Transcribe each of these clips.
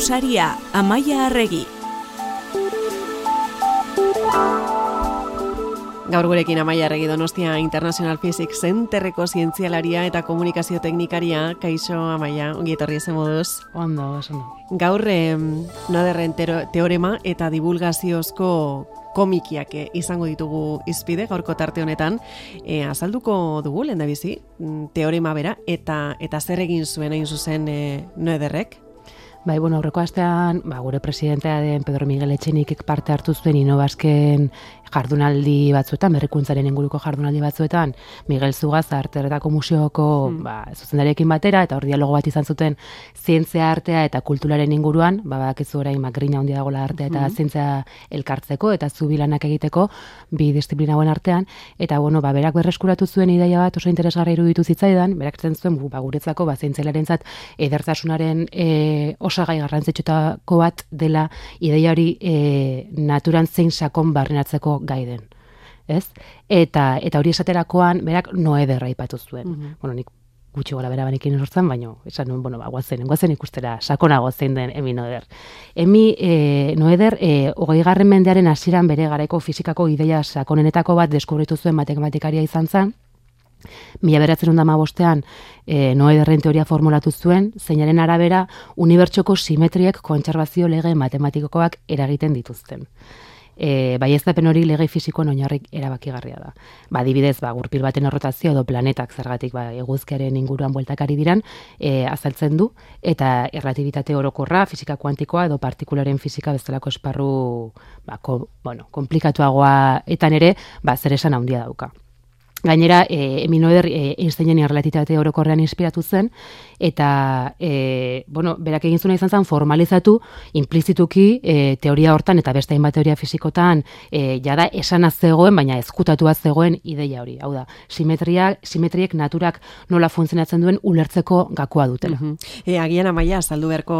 Gosaria, Amaia Arregi. Gaur gurekin Amaia Arregi Donostia International Physics Centerreko zientzialaria eta komunikazio teknikaria. Kaixo Amaia, ongi etorri eze moduz. Ondo, ondo. Gaur eh, naderren teorema eta divulgaziozko komikiak eh, izango ditugu izpide gaurko tarte honetan. E, azalduko dugu lehen bizi mm, teorema bera eta eta zer egin zuen hain zuzen e, noederrek? Bai, bueno, aurreko astean, ba, gure presidentea den Pedro Miguel Etxenik parte hartu zuen inobazken jardunaldi batzuetan, berrikuntzaren inguruko jardunaldi batzuetan, Miguel Zugaz arteretako museoko hmm. ba, zuzendarekin batera, eta hor dialogo bat izan zuten zientzia artea eta kulturaren inguruan, ba, bakizu orain makrina handia dagoela artea eta hmm. zientzia elkartzeko eta zubilanak egiteko, bi disiplina artean, eta bueno, ba, berak berreskuratu zuen ideia bat oso interesgarra iruditu zitzaidan, berak zen zuen, ba, guretzako, ba, zientzialaren zat, edertasunaren e, osagai garrantzitsutako bat dela ideia hori e, naturan zein sakon barrenatzeko gai den. Ez? Eta eta hori esaterakoan berak noeder aipatu zuen. Mm Bueno, nik gutxi gola bera banekin esortzen, baina esan nuen, bueno, ba, guazen, guazen ikustera, sakonago zein den emi noeder. Emi e, noeder, e, ogei garren mendearen hasieran bere garaiko fizikako ideia sakonenetako bat deskubritu zuen matematikaria izan zen, Mila beratzen da bostean, e, noederren teoria formulatu zuen, zeinaren arabera, unibertsoko simetriek kontserbazio lege matematikokoak eragiten dituzten e, bai ez hori lege fizikoan oinarrik erabakigarria da. Ba, dibidez, ba, gurpil baten errotazio edo planetak zergatik ba, eguzkearen inguruan bueltakari diran, e, azaltzen du, eta erlatibitate orokorra, fizika kuantikoa edo partikularen fizika bezalako esparru ba, ko, bueno, komplikatuagoa etan ere, ba, zer esan handia dauka. Gainera, e, Eminoeder e, Einsteinen errealitate orokorrean inspiratu zen, eta, e, bueno, berak egin zuen izan zen formalizatu, implizituki e, teoria hortan, eta beste hainbat teoria fizikotan, e, jada esan zegoen, baina ezkutatu zegoen ideia hori. Hau da, simetria, simetriek naturak nola funtzionatzen duen ulertzeko gakoa dutela. Mm e, agian amaia, saldu beharko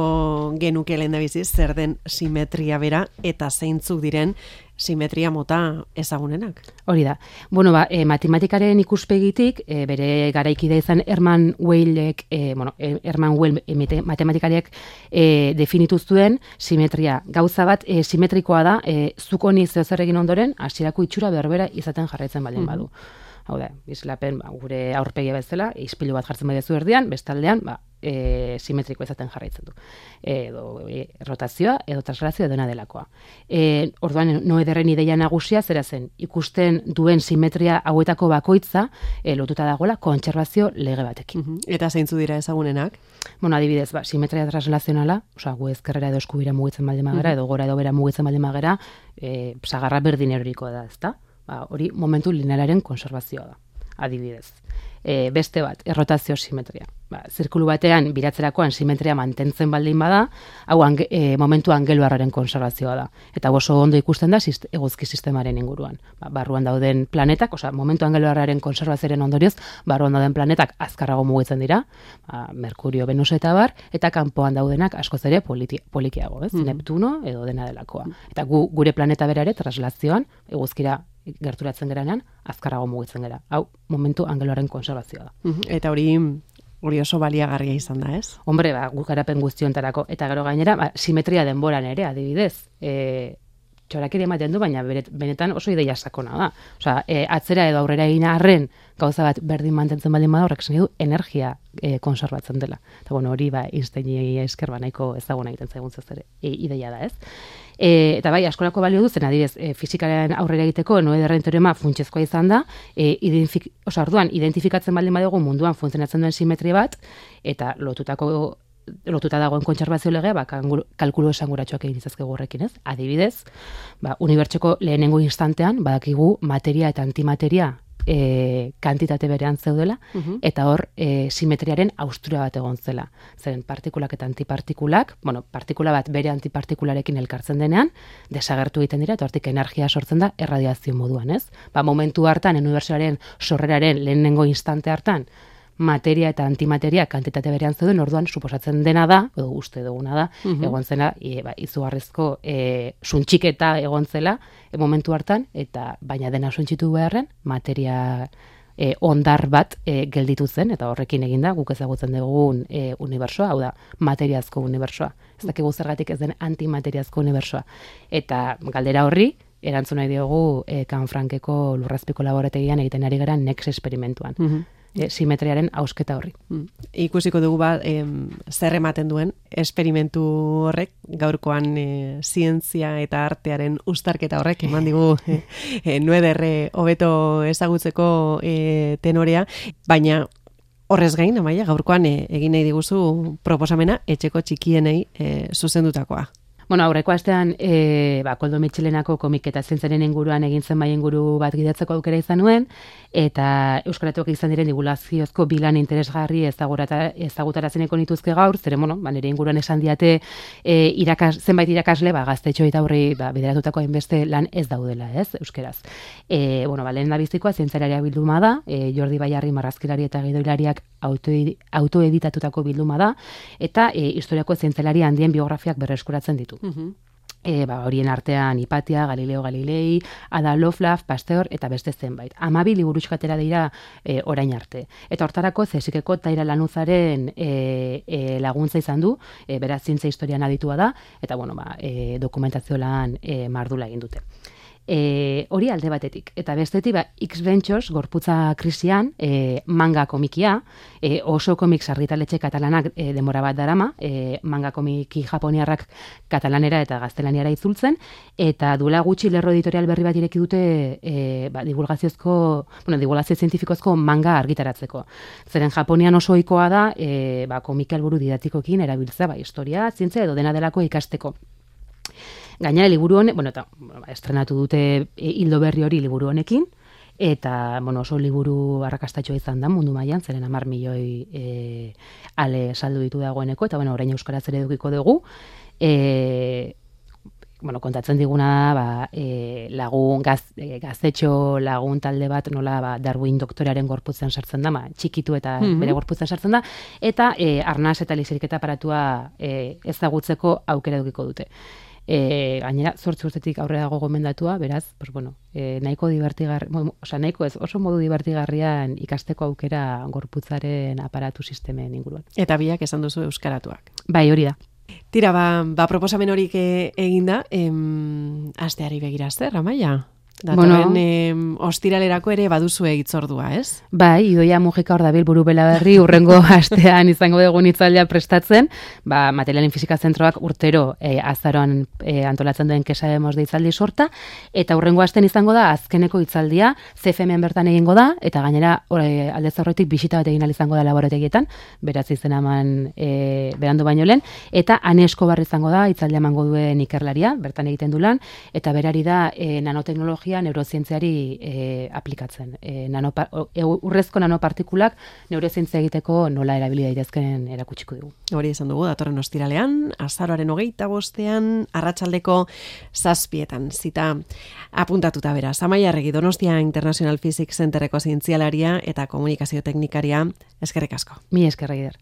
genuke lehen da biziz, zer den simetria bera, eta zeintzuk diren, simetria mota ezagunenak. Hori da. Bueno, ba, e, matematikaren ikuspegitik, e, bere garaikide izan Herman Weillek, e, bueno, e, Herman Weil e, matematikariak e, definitu zuen simetria. Gauza bat e, simetrikoa da, e, zer egin ondoren, hasierako itxura berbera izaten jarraitzen baldin badu. Hau da, izlapen, ba, gure aurpegia bezala, ispilu bat jartzen badezu erdian, bestaldean, ba, e, simetriko izaten jarraitzen du. edo e, rotazioa, edo traslazioa dena delakoa. E, orduan, no ederren ideia nagusia, zera zen, ikusten duen simetria hauetako bakoitza, e, lotuta dagoela, kontserbazio lege batekin. Eta zeintzu dira ezagunenak? Bueno, adibidez, ba, simetria traslazionala, oza, gu ezkerrera edo eskubira mugitzen baldin magera, edo gora edo bera mugitzen baldin magera, e, sagarra berdin eroriko da, ezta? Ba, hori momentu linearen konservazioa da, adibidez e, beste bat, errotazio simetria. Ba, zirkulu batean, biratzerakoan simetria mantentzen baldin bada, hau ange, e, momentu angeluarraren konservazioa da. Eta oso ondo ikusten da sist, eguzki sistemaren inguruan. Ba, barruan dauden planetak, osea, momentu angeluarraren konservazioaren ondorioz, barruan dauden planetak azkarrago mugitzen dira, ba, Merkurio, Venus eta bar, eta kanpoan daudenak askoz ere polikiago, ez? Mm. Neptuno edo dena delakoa. Eta gu, gure planeta berare, traslazioan, eguzkira gerturatzen geranean, azkarago mugitzen gara. Hau, momentu angeloaren konservazioa da. Mhm. Eta hori hori oso baliagarria izan da, ez? Hombre, ba, gukarapen guztiontarako. Eta gero gainera, ba, simetria denboran ere, adibidez. E, txorakiri ematen du, baina benetan oso ideia sakona da. Osa, e, atzera edo aurrera egin arren, gauza bat berdin mantentzen baldin bada, horrek du energia e, konservatzen dela. Eta bueno, hori ba, Einsteini esker nahiko ezaguna egiten zaigun ere, e, ideia da, ez? E, eta bai, askolako balio duzen, adibidez, e, fizikaren aurrera egiteko, noe derren teorema funtsezkoa izan da, e, identifik, osa, orduan, identifikatzen baldin badugu munduan funtzionatzen duen simetri bat, eta lotutako lotuta dagoen kontserbazio legea, ba, kalkulu esanguratxoak egin izazke horrekin, ez? Adibidez, ba, unibertsoko lehenengo instantean, badakigu materia eta antimateria e, kantitate berean zeudela, eta hor e, simetriaren austura bat egon zela. Zeren partikulak eta antipartikulak, bueno, partikula bat bere antipartikularekin elkartzen denean, desagertu egiten dira, eta hortik energia sortzen da erradiazio moduan, ez? Ba, momentu hartan, unibertsuaren sorreraren lehenengo instante hartan, materia eta antimateria kantitate berean zeuden, orduan suposatzen dena da, edo uste duguna da, mm egon zela, e, ba, izugarrezko e, suntxiketa egon zela, e, momentu hartan, eta baina dena suntxitu beharren, materia e, ondar bat e, gelditu zen, eta horrekin eginda guk ezagutzen dugun e, unibersoa, hau da, materiazko unibersoa. Ez dakigu zergatik ez den antimateriazko unibersoa. Eta galdera horri, erantzun nahi diogu e, Kanfrankeko lurrazpiko laborategian egiten ari gara next esperimentuan. Mm simetriaren ausketa horri. Mm. Ikusiko dugu ba, em, zer ematen duen esperimentu horrek, gaurkoan e, zientzia eta artearen ustarketa horrek, eman digu e, e, nuederre hobeto ezagutzeko e, tenorea, baina Horrez gain, amaia, gaurkoan egin nahi diguzu proposamena etxeko txikienei e, zuzendutakoa. Bueno, aurreko astean, e, ba, Koldo Mitxelenako komik eta zentzaren inguruan egin zen bai inguru bat gidatzeko aukera izan nuen, eta Euskaratuak izan diren digulaziozko bilan interesgarri ezagutarazeneko nituzke gaur, zere, bueno, ba, nire inguruan esan diate e, irakas, zenbait irakasle, ba, gaztetxo eta horri ba, bideratutako hainbeste lan ez daudela, ez, euskeraz. E, bueno, ba, lehen da bizikoa, zentzararia bilduma da, e, Jordi Baiarri marrazkilari eta gidoilariak autoeditatutako auto bilduma da, eta e, historiako zentzelaria handien biografiak berreskuratzen ditu. E, ba, horien artean Hipatia, Galileo Galilei, Ada Lovelace, Pasteur eta beste zenbait. Amabi liburuzkatera dira e, orain arte. Eta hortarako zesikeko taira lanuzaren e, e, laguntza izan du, e, beraz zintza historian aditua da, eta bueno, ba, e, dokumentazio lan e, mardula egin dute e, hori alde batetik. Eta bestetik, ba, X Ventures, gorputza krisian, e, manga komikia, e, oso komik sarritaletxe katalanak e, demora bat darama, e, manga komiki japoniarrak katalanera eta gaztelaniara itzultzen, eta duela gutxi lerro editorial berri bat ireki dute e, ba, divulgaziozko, bueno, divulgazio zientifikozko manga argitaratzeko. Zeren Japonian oso ohikoa da, e, ba, komik alburu didatikokin erabiltza, ba, historia, zientzia edo dena delako ikasteko. Gainera liburu honek, bueno, eta estrenatu dute e, hildo berri hori liburu honekin eta bueno, oso liburu arrakastatxoa izan da mundu mailan, zeren 10 milioi e, ale saldu ditu dagoeneko eta bueno, orain euskaraz ere edukiko dugu. E, bueno, kontatzen diguna ba, e, lagun gaz, e, gaztetxo lagun talde bat nola ba, Darwin doktorearen gorputzen sartzen da, ba, txikitu eta mm bere gorputzen sartzen da, eta e, arnaz eta lizirik eta aparatua e, ezagutzeko aukera edukiko dute e, gainera zortzi urtetik aurrera dago gomendatua, beraz, pues, bueno, e, nahiko divertigar, oza, nahiko ez, oso modu divertigarrian ikasteko aukera gorputzaren aparatu sistemen inguruan. Eta biak esan duzu euskaratuak. Bai, hori da. Tira, ba, ba proposamen horik e, eginda, em, asteari begira zer, amaia? Datorren bueno, eh, ostiralerako ere baduzu egitzordua, ez? Bai, idoia mugika hor dabil buru bela berri, urrengo astean izango dugu nitzaldea prestatzen, ba, materialin fizika zentroak urtero eh, azaroan eh, antolatzen duen kesa demoz de itzaldi sorta, eta urrengo astean izango da azkeneko itzaldia, cfm bertan egingo da, eta gainera ore, alde zaurretik bisita bat egin izango da laborategietan, beraz izan aman eh, berandu baino lehen, eta anesko barri izango da, itzaldia emango duen ikerlaria, bertan egiten du lan, eta berari da eh, nanoteknologia teknologia neurozientziari e, aplikatzen. E, nanopa, e, urrezko nanopartikulak neurozientzia egiteko nola erabili daitezkeen erakutsiko dugu. Hori esan dugu, datorren ostiralean, azaroaren hogeita bostean, arratsaldeko zazpietan, zita apuntatuta bera. Zamaia regi, Donostia International Physics Centerreko zientzialaria eta komunikazio teknikaria, eskerrik asko. Mi eskerrik